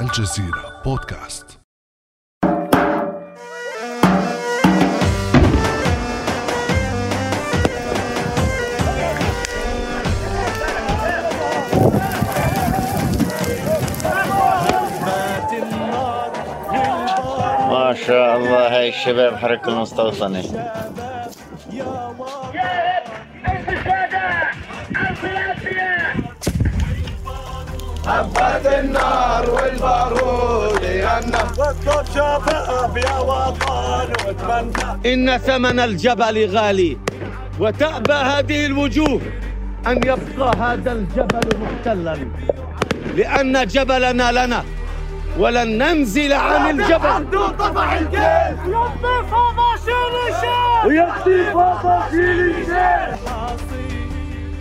الجزيرة بودكاست. ما شاء الله هاي الشباب حركة المستوطنة حبت النار والبارود يغنى واطلب شباب يا وطن واتمنى إن ثمن الجبل غالي وتأبى هذه الوجوه أن يبقى هذا الجبل محتلا لأن جبلنا لنا ولن ننزل عن الجبل. طفح الجيش. يبقى فوضى شيل الشيش ويبقى فوضى شيل الشيش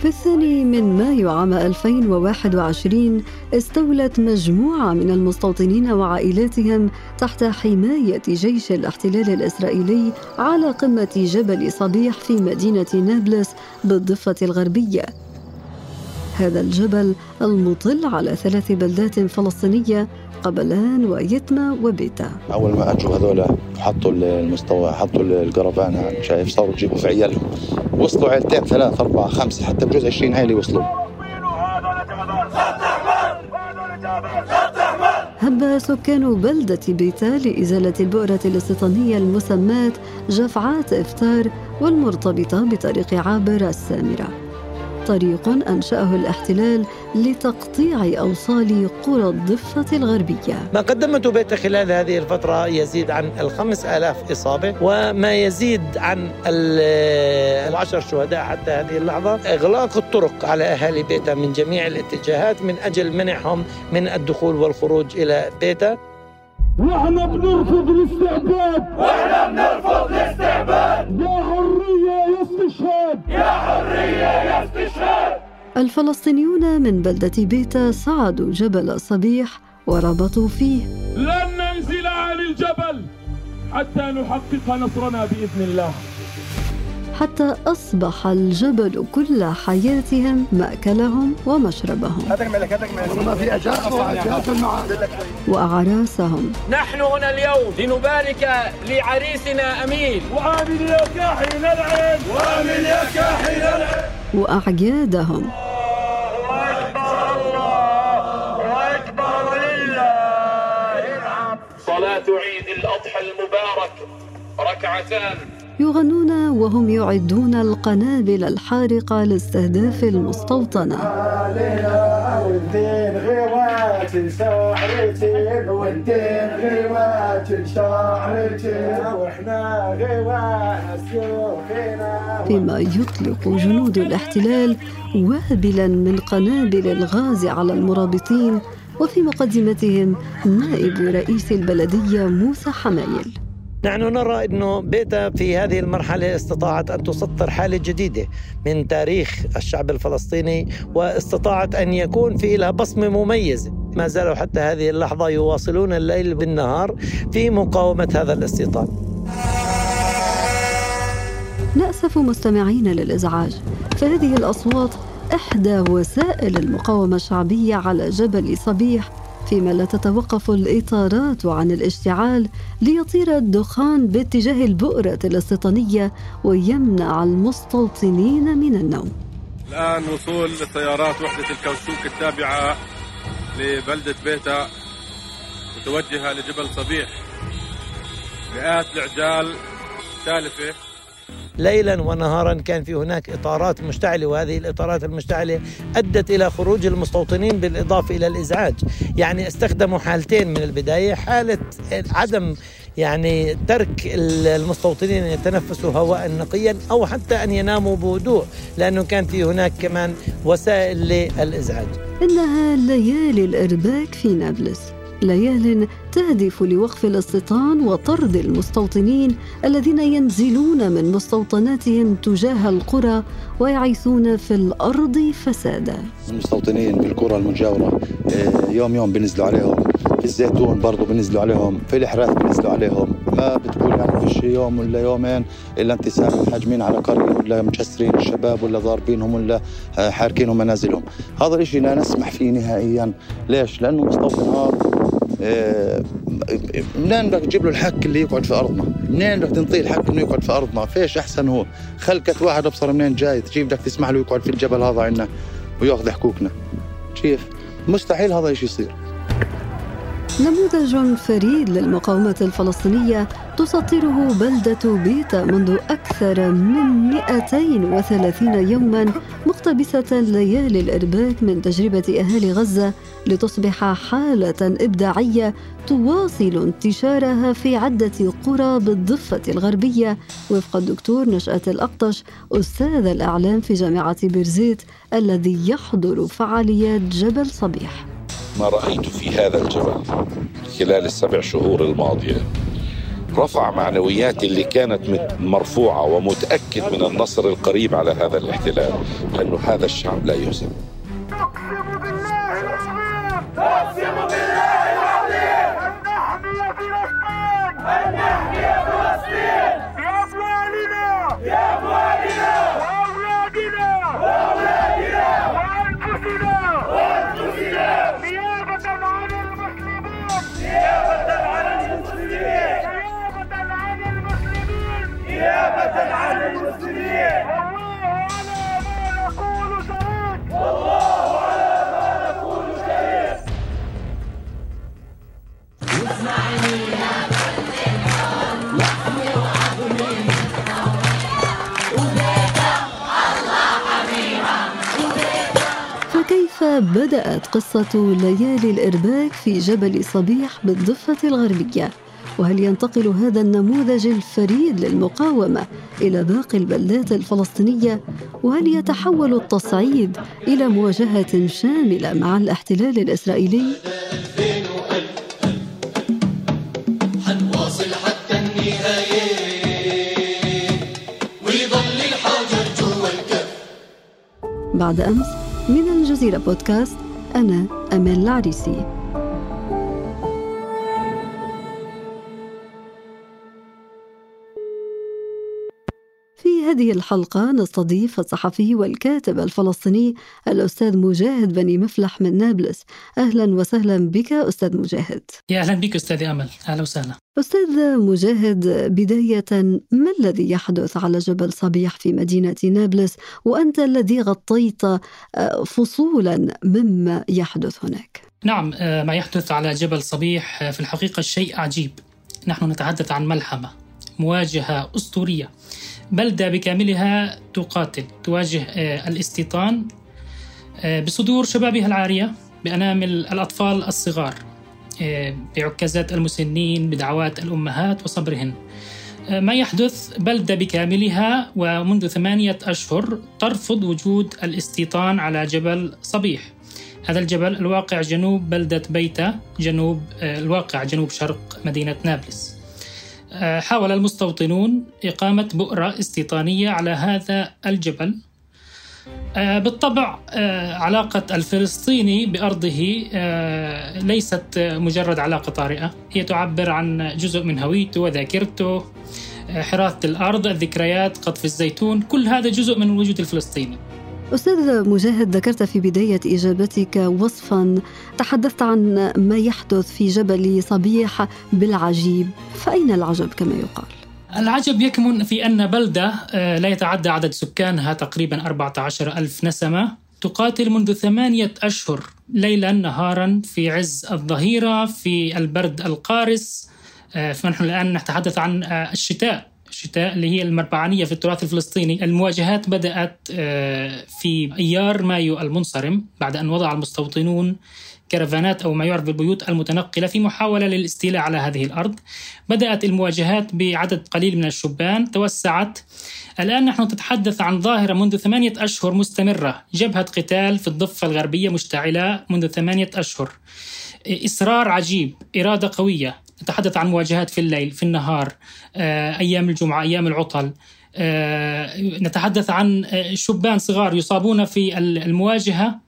في الثاني من مايو عام 2021 استولت مجموعة من المستوطنين وعائلاتهم تحت حماية جيش الاحتلال الإسرائيلي على قمة جبل صبيح في مدينة نابلس بالضفة الغربية. هذا الجبل المطل على ثلاث بلدات فلسطينية قبلان ويتما وبيتا. أول ما أجوا هذول حطوا المستوى حطوا القربان شايف صاروا يجيبوا في عيالهم. وصلوا عيلتين ثلاث أربعة خمسة حتى بجوز 20 عيله وصلوا. هب سكان بلدة بيتا لإزالة البؤرة الاستيطانية المسماة جفعات إفطار والمرتبطة بطريق عابر السامرة. طريق أنشأه الاحتلال لتقطيع أوصال قرى الضفة الغربية. ما قدمته بيتا خلال هذه الفترة يزيد عن الخمس آلاف إصابة وما يزيد عن العشر شهداء حتى هذه اللحظة. إغلاق الطرق على أهالي بيتا من جميع الاتجاهات من أجل منعهم من الدخول والخروج إلى بيتا. وإحنا بنرفض الاستعباد. وإحنا بنرفض الاستعباد. يا حرية يا استشهاد. يا حرية يا استشهاد. الفلسطينيون من بلدة بيتا صعدوا جبل صبيح وربطوا فيه. لن ننزل عن الجبل حتى نحقق نصرنا بإذن الله. حتى أصبح الجبل كل حياتهم مأكلهم ومشربهم. وأعراسهم. نحن هنا اليوم لنبارك لعريسنا أمين وعامل يا كاحل العين. وعامل يا كاحل العين. وأعيادهم. صلاة عيد الأضحى المبارك ركعتان. يغنون وهم يعدون القنابل الحارقة لاستهداف المستوطنة. فيما يطلق جنود الاحتلال وابلا من قنابل الغاز على المرابطين وفي مقدمتهم نائب رئيس البلدية موسى حمايل. نحن نرى أنه بيتا في هذه المرحلة استطاعت أن تسطر حالة جديدة من تاريخ الشعب الفلسطيني واستطاعت أن يكون في لها بصمة مميزة. ما زالوا حتى هذه اللحظة يواصلون الليل بالنهار في مقاومة هذا الاستيطان. نأسف مستمعين للإزعاج. فهذه الأصوات إحدى وسائل المقاومة الشعبية على جبل صبيح فيما لا تتوقف الإطارات عن الاشتعال ليطير الدخان باتجاه البؤرة الاستيطانية ويمنع المستوطنين من النوم. الآن وصول سيارات وحدة الكوشوك التابعة لبلدة بيتا متوجهة لجبل صبيح. مئات العجال تالفة. ليلا ونهارا كان في هناك إطارات مشتعلة وهذه الإطارات المشتعلة أدت إلى خروج المستوطنين بالإضافة إلى الإزعاج، يعني استخدموا حالتين من البداية، حالة عدم يعني ترك المستوطنين يتنفسوا هواء نقيا أو حتى أن يناموا بهدوء، لأنه كان في هناك كمان وسائل للإزعاج. إنها ليالي الإرباك في نابلس ليال تهدف لوقف الاستيطان وطرد المستوطنين الذين ينزلون من مستوطناتهم تجاه القرى ويعيثون في الأرض فسادا. المستوطنين بالقرى المجاورة آه، يوم يوم بينزلوا عليهم في الزيتون برضه بينزلوا عليهم في الحراث بينزلوا عليهم. ما بتقول يعني فيش يوم ولا يومين إلا انت سامع هاجمين على قرية ولا مكسرين الشباب ولا ضاربينهم ولا آه، حاركينهم منازلهم. هذا الشيء لا نسمح فيه نهائيا. ليش؟ لأنه مستوطنات منين بدك تجيب له الحك اللي يقعد في أرضنا؟ منين بدك تنطيه الحك إنه يقعد في أرضنا؟ فيش أحسن هو؟ خلقت واحد أبصر منين جاي تجيب بدك تسمح له يقعد في الجبل هذا عندنا وياخذ حقوقنا. كيف؟ مستحيل هذا الشيء يصير. نموذج فريد للمقاومة الفلسطينية تسطره بلدة بيتا منذ أكثر من 230 يوما مقتبسة ليالي الإرباك من تجربة أهالي غزة لتصبح حالة إبداعية تواصل انتشارها في عدة قرى بالضفة الغربية. وفق الدكتور نشأة الأقطش أستاذ الأعلام في جامعة بيرزيت الذي يحضر فعاليات جبل صبيح. ما رأيت في هذا الجبل خلال السبع شهور الماضية. رفع معنوياتي اللي كانت مرفوعة ومتأكد من النصر القريب على هذا الاحتلال لأنه هذا الشعب لا يهزم. بدأت قصة ليالي الإرباك في جبل صبيح بالضفة الغربية؟ وهل ينتقل هذا النموذج الفريد للمقاومة إلى باقي البلدات الفلسطينية؟ وهل يتحول التصعيد إلى مواجهة شاملة مع الاحتلال الإسرائيلي؟ حنواصل حتى الكف بعد أمس من الجزيرة بودكاست أنا أمال العريسي. هذه الحلقة نستضيف الصحفي والكاتب الفلسطيني الأستاذ مجاهد بني مفلح من نابلس. أهلا وسهلا بك أستاذ مجاهد. يا أهلا بك أستاذ أمل. أهلا وسهلا. أستاذ مجاهد بداية ما الذي يحدث على جبل صبيح في مدينة نابلس؟ وأنت الذي غطيت فصولا مما يحدث هناك. نعم ما يحدث على جبل صبيح في الحقيقة شيء عجيب. نحن نتحدث عن ملحمة مواجهة أسطورية. بلدة بكاملها تقاتل تواجه الاستيطان بصدور شبابها العارية بأنامل الأطفال الصغار بعكازات المسنين بدعوات الأمهات وصبرهن. ما يحدث بلدة بكاملها ومنذ ثمانية أشهر ترفض وجود الاستيطان على جبل صبيح. هذا الجبل الواقع جنوب بلدة بيتا جنوب الواقع جنوب شرق مدينة نابلس. حاول المستوطنون إقامة بؤرة استيطانية على هذا الجبل. بالطبع علاقة الفلسطيني بأرضه ليست مجرد علاقة طارئة. هي تعبر عن جزء من هويته وذاكرته حراثة الأرض الذكريات قطف الزيتون كل هذا جزء من الوجود الفلسطيني. أستاذ مجاهد ذكرت في بداية إجابتك وصفا تحدثت عن ما يحدث في جبل صبيح بالعجيب. فأين العجب كما يقال؟ العجب يكمن في أن بلدة لا يتعدى عدد سكانها تقريبا 14 ألف نسمة تقاتل منذ ثمانية أشهر ليلا نهارا في عز الظهيرة في البرد القارس. فنحن الآن نتحدث عن الشتاء. الشتاء اللي هي المربعانية في التراث الفلسطيني. المواجهات بدأت في أيار مايو المنصرم بعد أن وضع المستوطنون كرفانات أو ما يعرف بالبيوت المتنقلة في محاولة للاستيلاء على هذه الأرض. بدأت المواجهات بعدد قليل من الشبان توسعت. الآن نحن نتحدث عن ظاهرة منذ ثمانية أشهر مستمرة. جبهة قتال في الضفة الغربية مشتعلة منذ ثمانية أشهر. إصرار عجيب إرادة قوية. نتحدث عن مواجهات في الليل في النهار أيام الجمعة أيام العطل نتحدث عن شبان صغار يصابون في المواجهة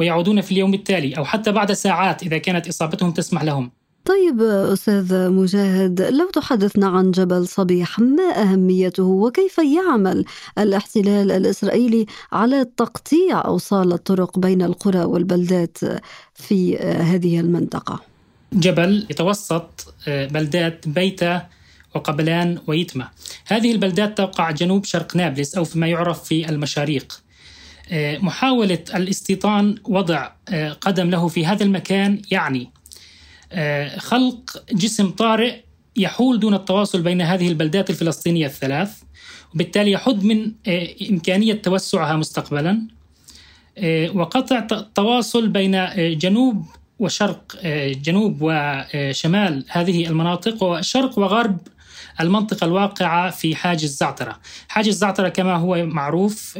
ويعودون في اليوم التالي أو حتى بعد ساعات إذا كانت إصابتهم تسمح لهم طيب أستاذ مجاهد لو تحدثنا عن جبل صبيح ما أهميته وكيف يعمل الاحتلال الإسرائيلي على تقطيع أوصال الطرق بين القرى والبلدات في هذه المنطقة؟ جبل يتوسط بلدات بيتا وقبلان ويتمة هذه البلدات تقع جنوب شرق نابلس أو فيما يعرف في المشاريق. محاولة الاستيطان وضع قدم له في هذا المكان يعني خلق جسم طارئ يحول دون التواصل بين هذه البلدات الفلسطينية الثلاث وبالتالي يحد من إمكانية توسعها مستقبلا. وقطع التواصل بين جنوب وشرق جنوب وشمال هذه المناطق وشرق وغرب المنطقة الواقعة في حاجز زعترة. حاجز زعترة كما هو معروف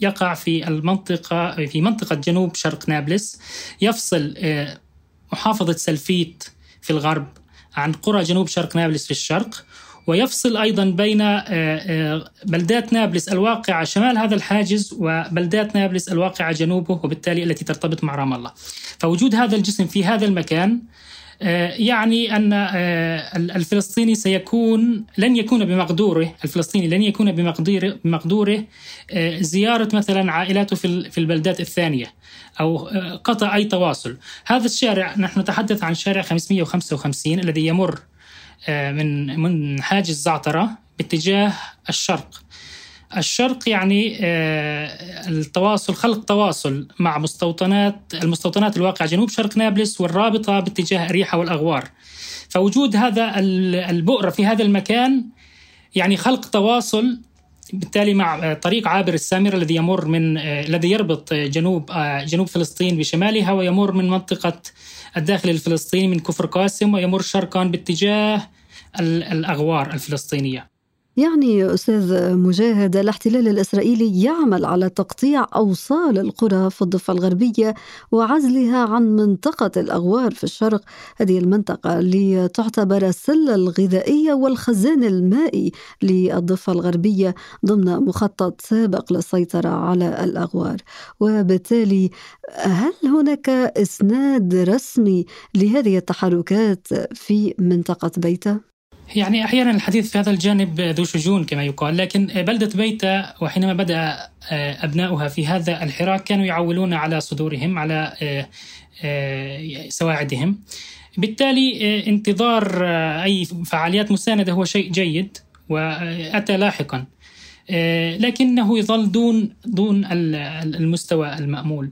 يقع في المنطقة في منطقة جنوب شرق نابلس. يفصل محافظة سلفيت في الغرب عن قرى جنوب شرق نابلس في الشرق ويفصل أيضا بين آه، آه، بلدات نابلس الواقعة شمال هذا الحاجز وبلدات نابلس الواقعة جنوبه وبالتالي التي ترتبط مع رام الله. فوجود هذا الجسم في هذا المكان آه، يعني أن الفلسطيني سيكون لن يكون بمقدوره الفلسطيني لن يكون بمقدوره زيارة مثلا عائلاته في البلدات الثانية أو قطع أي تواصل هذا الشارع نحن نتحدث عن شارع 555 الذي يمر من من حاجز زعترة باتجاه الشرق. الشرق يعني آه، التواصل خلق تواصل مع مستوطنات المستوطنات الواقعة جنوب شرق نابلس والرابطة باتجاه أريحة والأغوار. فوجود هذا البؤرة في هذا المكان يعني خلق تواصل بالتالي مع طريق عابر السامرة الذي يمر من الذي يربط جنوب جنوب فلسطين بشمالها ويمر من منطقة الداخل الفلسطيني من كفر قاسم ويمر شرقا باتجاه الأغوار الفلسطينية. يعني أستاذ مجاهد الاحتلال الإسرائيلي يعمل على تقطيع أوصال القرى في الضفة الغربية وعزلها عن منطقة الأغوار في الشرق هذه المنطقة لتعتبر السلة الغذائية والخزان المائي للضفة الغربية ضمن مخطط سابق للسيطرة على الأغوار وبالتالي هل هناك إسناد رسمي لهذه التحركات في منطقة بيتة؟ يعني أحيانا الحديث في هذا الجانب ذو شجون كما يقال لكن بلدة بيتا وحينما بدأ آه، أبناؤها في هذا الحراك كانوا يعولون على صدورهم على آه، آه، سواعدهم. بالتالي انتظار أي فعاليات مساندة هو شيء جيد وأتى لاحقا. لكنه يظل دون دون المستوى المأمول.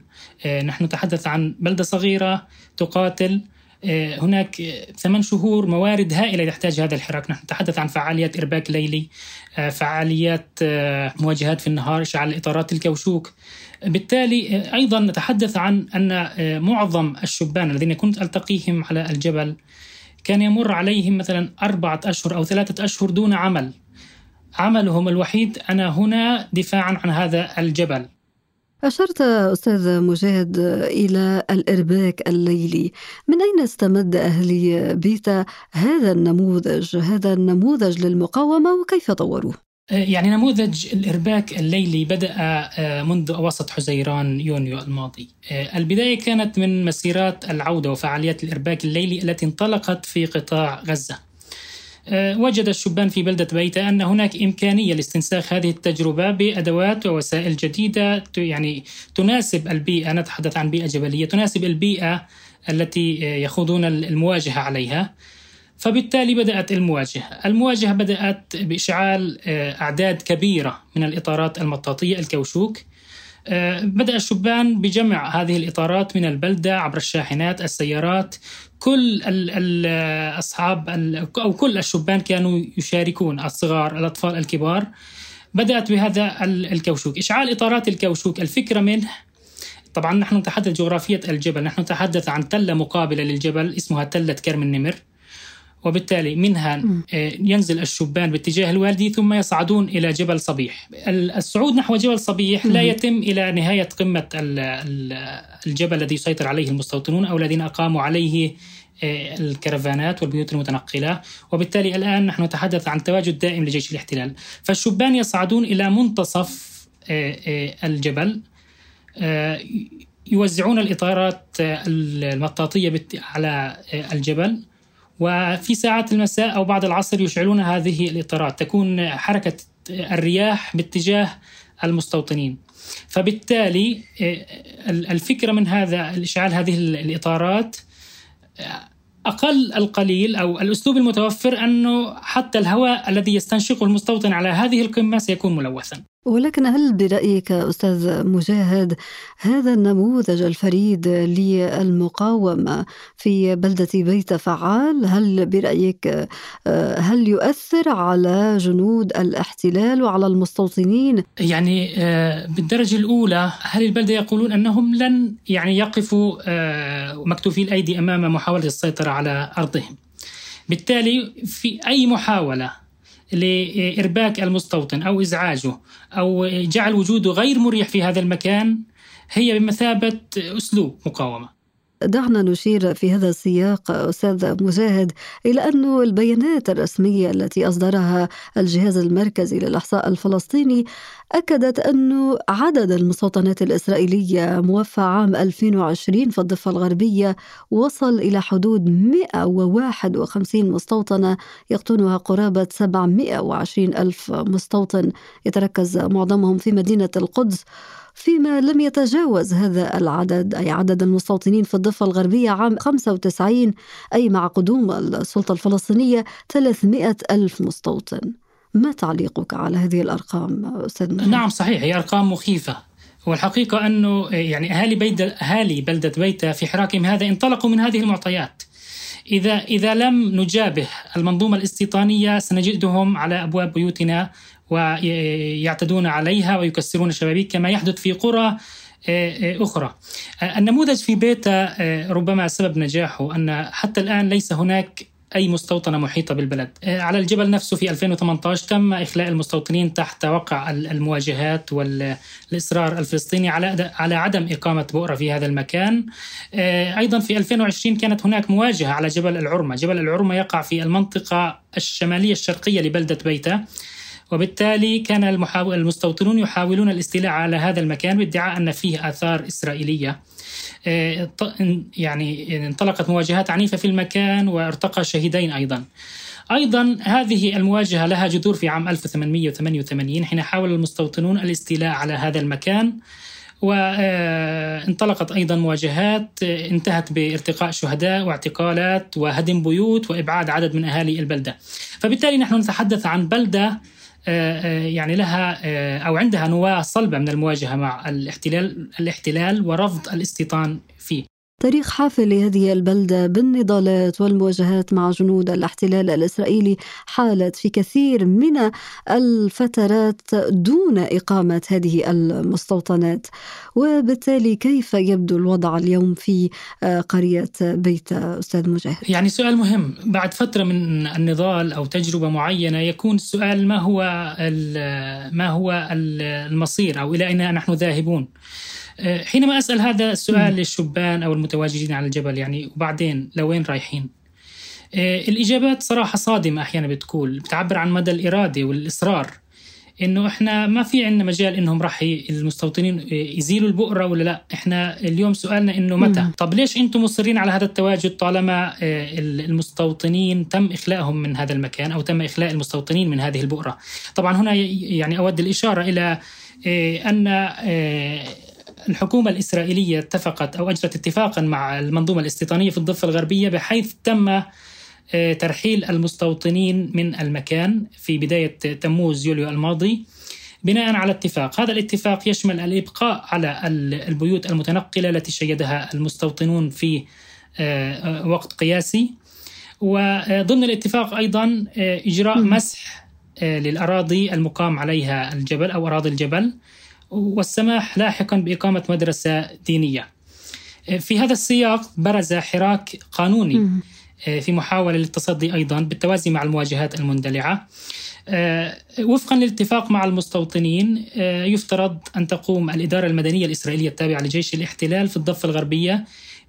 نحن نتحدث عن بلدة صغيرة تقاتل هناك ثمان شهور موارد هائلة يحتاج هذا الحراك، نحن نتحدث عن فعاليات إرباك ليلي، آه، فعاليات آه، مواجهات في النهار، إشعال إطارات الكوشوك. بالتالي أيضا نتحدث عن أن معظم الشبان الذين كنت ألتقيهم على الجبل كان يمر عليهم مثلا أربعة أشهر أو ثلاثة أشهر دون عمل. عملهم الوحيد أنا هنا دفاعا عن هذا الجبل. أشرت أستاذ مجاهد إلى الإرباك الليلي. من أين استمد أهلي بيتا هذا النموذج هذا النموذج للمقاومة وكيف طوروه؟ يعني نموذج الإرباك الليلي بدأ آه، منذ أواسط حزيران يونيو الماضي. آه، البداية كانت من مسيرات العودة وفعاليات الإرباك الليلي التي انطلقت في قطاع غزة. وجد الشبان في بلدة بيتا أن هناك إمكانية لاستنساخ هذه التجربة بأدوات ووسائل جديدة يعني تناسب البيئة. نتحدث عن بيئة جبلية. تناسب البيئة التي آه، يخوضون المواجهة عليها. فبالتالي بدأت المواجهة. المواجهة بدأت بإشعال آه، أعداد كبيرة من الإطارات المطاطية الكوشوك. بدأ الشبان بجمع هذه الإطارات من البلدة عبر الشاحنات السيارات كل أصحاب أو كل الشبان كانوا يشاركون الصغار الأطفال الكبار. بدأت بهذا الكوشوك. إشعال إطارات الكوشوك. الفكرة منه طبعا نحن نتحدث جغرافية الجبل. نحن نتحدث عن تلة مقابلة للجبل اسمها تلة كرم النمر. وبالتالي منها آه، ينزل الشبان باتجاه الوادي ثم يصعدون إلى جبل صبيح. الصعود نحو جبل صبيح لا يتم إلى نهاية قمة الجبل الذي يسيطر عليه المستوطنون أو الذين أقاموا عليه آه، الكرفانات والبيوت المتنقلة. وبالتالي الآن نحن نتحدث عن تواجد دائم لجيش الاحتلال. فالشبان يصعدون إلى منتصف آه، الجبل يوزعون الإطارات المطاطية على الجبل. وفي ساعات المساء أو بعد العصر يشعلون هذه الإطارات. تكون حركة الرياح باتجاه المستوطنين. فبالتالي آه، الفكرة من هذا الإشعال هذه الإطارات آه، أقل القليل أو الأسلوب المتوفر أنه حتى الهواء الذي يستنشقه المستوطن على هذه القمة سيكون ملوثا. ولكن هل برأيك أستاذ مجاهد هذا النموذج الفريد للمقاومة في بلدة بيت فعال هل برأيك آه، هل يؤثر على جنود الاحتلال وعلى المستوطنين؟ يعني آه، بالدرجة الأولى أهل البلدة يقولون أنهم لن يعني يقفوا آه، مكتوفي الأيدي أمام محاولة السيطرة على أرضهم بالتالي في أي محاولة لإرباك المستوطن أو إزعاجه أو جعل وجوده غير مريح في هذا المكان هي بمثابة أسلوب مقاومة. دعنا نشير في هذا السياق أستاذ مجاهد إلى أن البيانات الرسمية التي أصدرها الجهاز المركزي للإحصاء الفلسطيني أكدت أن عدد المستوطنات الإسرائيلية موفى عام 2020 في الضفة الغربية وصل إلى حدود 151 مستوطنه يقطنها قرابة 720 ألف مستوطن يتركز معظمهم في مدينة القدس فيما لم يتجاوز هذا العدد أي عدد المستوطنين في الضفة الغربية عام 95 أي مع قدوم السلطة الفلسطينية 300 ألف مستوطن. ما تعليقك على هذه الأرقام أستاذ محمد؟ نعم صحيح هي أرقام مخيفة. والحقيقة أنه يعني أهالي بيت أهالي بلدة بيتا في حراكهم هذا انطلقوا من هذه المعطيات. إذا إذا لم نجابه المنظومة الاستيطانية سنجدهم على أبواب بيوتنا ويعتدون عليها ويكسرون الشبابيك كما يحدث في قرى آه، آه، أخرى. آه، النموذج في بيتا ربما سبب نجاحه أن حتى الآن ليس هناك أي مستوطنة محيطة بالبلد. على الجبل نفسه في 2018 تم إخلاء المستوطنين تحت وقع المواجهات والإصرار الفلسطيني على على عدم إقامة بؤرة في هذا المكان. أيضا في 2020 كانت هناك مواجهة على جبل العرمة. جبل العرمة يقع في المنطقة الشمالية الشرقية لبلدة بيتا وبالتالي كان المستوطنون يحاولون الاستيلاء على هذا المكان بادعاء أن فيه آثار إسرائيلية آه، يعني انطلقت مواجهات عنيفة في المكان وارتقى شهيدين أيضا أيضا هذه المواجهة لها جذور في عام 1888 حين حاول المستوطنون الاستيلاء على هذا المكان وانطلقت أيضا مواجهات انتهت بارتقاء شهداء واعتقالات وهدم بيوت وإبعاد عدد من أهالي البلدة. فبالتالي نحن نتحدث عن آه، آه، يعني لها آه، أو عندها نواة صلبة من المواجهة مع الاحتلال الاحتلال ورفض الاستيطان فيه. تاريخ حافل لهذه البلدة بالنضالات والمواجهات مع جنود الاحتلال الإسرائيلي حالت في كثير من الفترات دون إقامة هذه المستوطنات. وبالتالي كيف يبدو الوضع اليوم في قرية بيت أستاذ مجاهد؟ يعني سؤال مهم. بعد فترة من النضال أو تجربة معينة يكون السؤال ما هو ما هو المصير أو إلى أين نحن ذاهبون؟ آه، حينما أسأل هذا السؤال للشبان أو المتواجدين على الجبل يعني وبعدين لوين رايحين؟ آه، الإجابات صراحة صادمة أحيانا بتكون بتعبر عن مدى الإرادة والإصرار إنه إحنا ما في عندنا مجال إنهم راح المستوطنين يزيلوا البؤرة ولا لا إحنا اليوم سؤالنا إنه متى مم. طب ليش أنتم مصرين على هذا التواجد طالما آه، المستوطنين تم إخلاءهم من هذا المكان أو تم إخلاء المستوطنين من هذه البؤرة طبعا هنا يعني أود الإشارة إلى أن الحكومة الإسرائيلية اتفقت أو أجرت اتفاقا مع المنظومة الاستيطانية في الضفة الغربية بحيث تم آه، ترحيل المستوطنين من المكان في بداية تموز يوليو الماضي بناء على اتفاق. هذا الاتفاق يشمل الإبقاء على البيوت المتنقلة التي شيدها المستوطنون في آه، آه، وقت قياسي. وضمن الاتفاق أيضا إجراء مسح للأراضي المقام عليها الجبل أو أراضي الجبل. والسماح لاحقا بإقامة مدرسة دينية. في هذا السياق برز حراك قانوني آه، في محاولة للتصدي أيضا بالتوازي مع المواجهات المندلعة. آه، وفقا للاتفاق مع المستوطنين آه، يفترض أن تقوم الإدارة المدنية الإسرائيلية التابعة لجيش الاحتلال في الضفة الغربية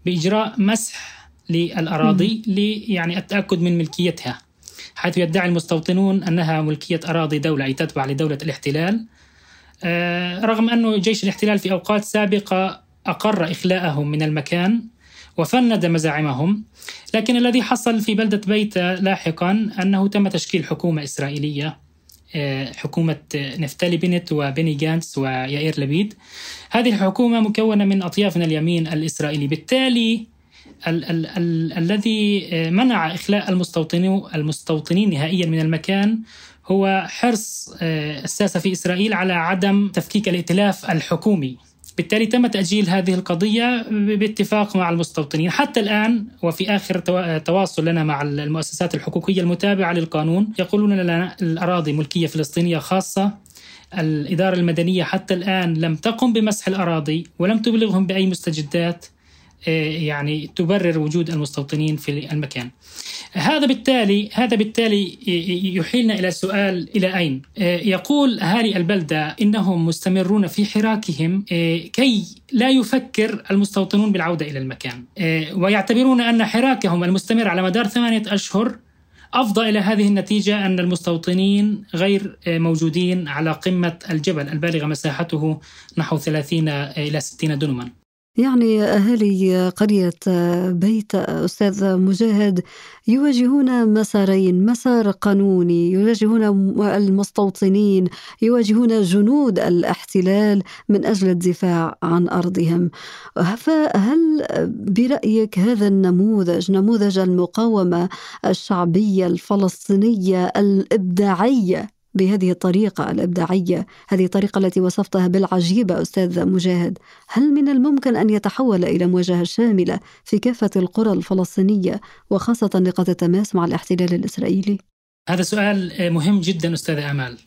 بإجراء مسح للأراضي يعني التأكد من ملكيتها حيث يدعي المستوطنون أنها ملكية أراضي دولة أي تتبع لدولة الاحتلال. آه، رغم أنه جيش الاحتلال في أوقات سابقة أقر إخلاءهم من المكان وفند مزاعمهم لكن الذي حصل في بلدة بيتا لاحقا أنه تم تشكيل حكومة إسرائيلية آه، حكومة نفتالي بنت وبيني جانتس ويائير لبيد. هذه الحكومة مكونة من أطياف من اليمين الإسرائيلي. بالتالي ال- ال- ال- الذي منع إخلاء المستوطنين المستوطنين نهائيا من المكان هو حرص آه، الساسة في إسرائيل على عدم تفكيك الائتلاف الحكومي. بالتالي تم تأجيل هذه القضية باتفاق مع المستوطنين. حتى الآن وفي آخر توا- تواصل لنا مع المؤسسات الحقوقية المتابعة للقانون يقولون لنا الأراضي ملكية فلسطينية خاصة. الإدارة المدنية حتى الآن لم تقم بمسح الأراضي ولم تبلغهم بأي مستجدات. آه، يعني تبرر وجود المستوطنين في المكان. هذا بالتالي هذا بالتالي يحيلنا إلى سؤال إلى أين؟ آه، يقول اهالي البلدة إنهم مستمرون في حراكهم آه، كي لا يفكر المستوطنون بالعودة إلى المكان، آه، ويعتبرون أن حراكهم المستمر على مدار ثمانية أشهر أفضى إلى هذه النتيجة أن المستوطنين غير آه، موجودين على قمة الجبل البالغة مساحته نحو 30 إلى 60 دنما. يعني أهالي قرية بيت أستاذ مجاهد يواجهون مسارين مسار قانوني يواجهون المستوطنين يواجهون جنود الاحتلال من أجل الدفاع عن أرضهم. فهل برأيك هذا النموذج نموذج المقاومة الشعبية الفلسطينية الإبداعية بهذه الطريقة الإبداعية هذه الطريقة التي وصفتها بالعجيبة أستاذ مجاهد هل من الممكن أن يتحول إلى مواجهة شاملة في كافة القرى الفلسطينية وخاصة نقاط التماس مع الاحتلال الإسرائيلي؟ هذا سؤال مهم جدا أستاذ أمال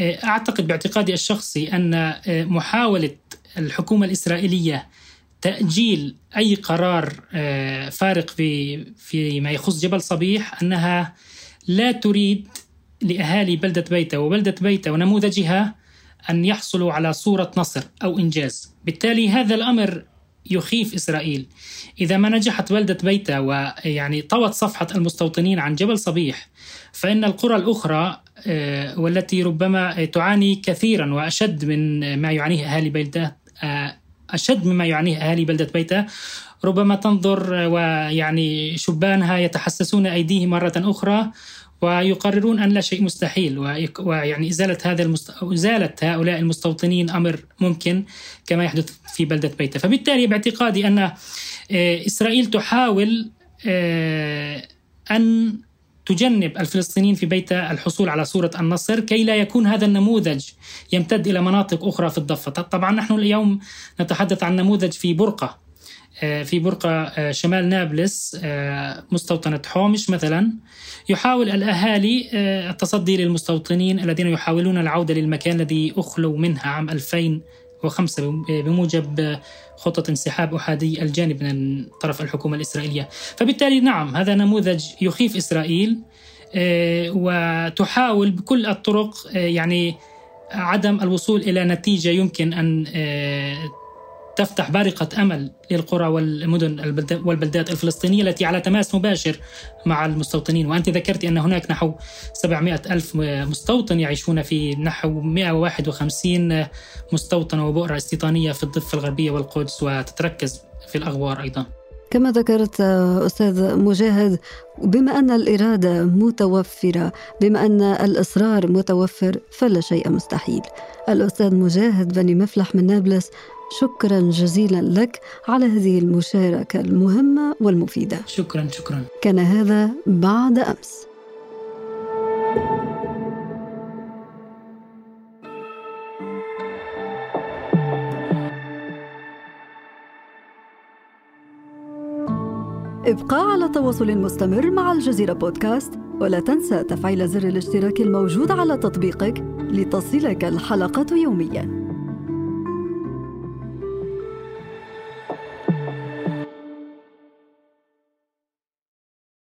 أعتقد باعتقادي الشخصي أن محاولة الحكومة الإسرائيلية تأجيل أي قرار فارق في فيما يخص جبل صبيح أنها لا تريد لأهالي بلدة بيتا وبلدة بيتا ونموذجها أن يحصلوا على صورة نصر أو إنجاز. بالتالي هذا الأمر يخيف إسرائيل. إذا ما نجحت بلدة بيتا ويعني طوت صفحة المستوطنين عن جبل صبيح فإن القرى الأخرى والتي ربما تعاني كثيرا وأشد من ما يعانيه أهالي بلدة أشد مما يعانيه أهالي بلدة بيتا ربما تنظر ويعني شبانها يتحسسون أيديهم مرة أخرى ويقررون أن لا شيء مستحيل ويعني إزالة هذا المست... إزالة هؤلاء المستوطنين أمر ممكن كما يحدث في بلدة بيتا، فبالتالي باعتقادي أن إسرائيل تحاول أن تجنب الفلسطينيين في بيتا الحصول على صورة النصر كي لا يكون هذا النموذج يمتد إلى مناطق أخرى في الضفة. طبعا نحن اليوم نتحدث عن نموذج في برقة. في برقة شمال نابلس مستوطنة حومش مثلا. يحاول الأهالي التصدي للمستوطنين الذين يحاولون العودة للمكان الذي أخلوا منها عام 2005 بموجب خطة انسحاب أحادي الجانب من طرف الحكومة الإسرائيلية. فبالتالي نعم هذا نموذج يخيف إسرائيل وتحاول بكل الطرق يعني عدم الوصول إلى نتيجة يمكن أن تفتح بارقة أمل للقرى والمدن والبلدات الفلسطينية التي على تماس مباشر مع المستوطنين. وأنت ذكرت أن هناك نحو 700 ألف مستوطن يعيشون في نحو 151 مستوطنة وبؤرة استيطانية في الضفة الغربية والقدس وتتركز في الأغوار أيضاً. كما ذكرت أستاذ مجاهد بما أن الإرادة متوفرة بما أن الإصرار متوفر فلا شيء مستحيل. الأستاذ مجاهد بني مفلح من نابلس شكرا جزيلا لك على هذه المشاركة المهمة والمفيدة. شكرا شكرا. كان هذا بعد أمس. ابقى على تواصل مستمر مع الجزيرة بودكاست ولا تنسى تفعيل زر الاشتراك الموجود على تطبيقك لتصلك الحلقة يومياً.